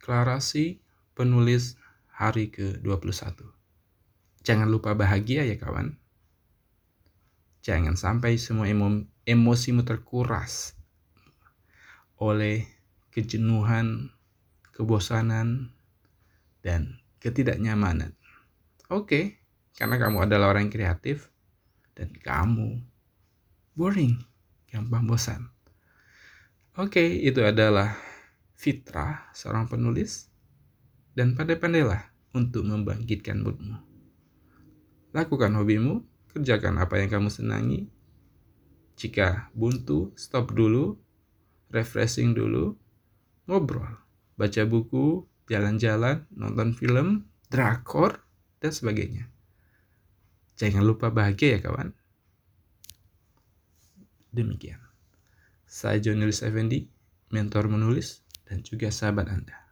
Deklarasi penulis hari ke-21. Jangan lupa bahagia ya kawan. Jangan sampai semua emo emosimu terkuras oleh kejenuhan, kebosanan, dan ketidaknyamanan. Oke, karena kamu adalah orang yang kreatif dan kamu boring, gampang bosan. Oke, itu adalah fitrah seorang penulis dan pandai-pandailah untuk membangkitkan moodmu. Lakukan hobimu, kerjakan apa yang kamu senangi. Jika buntu, stop dulu, refreshing dulu, ngobrol, baca buku, jalan-jalan, nonton film, drakor, dan sebagainya. Jangan lupa bahagia ya kawan. Demikian. Saya John Effendi, mentor menulis dan juga sahabat Anda.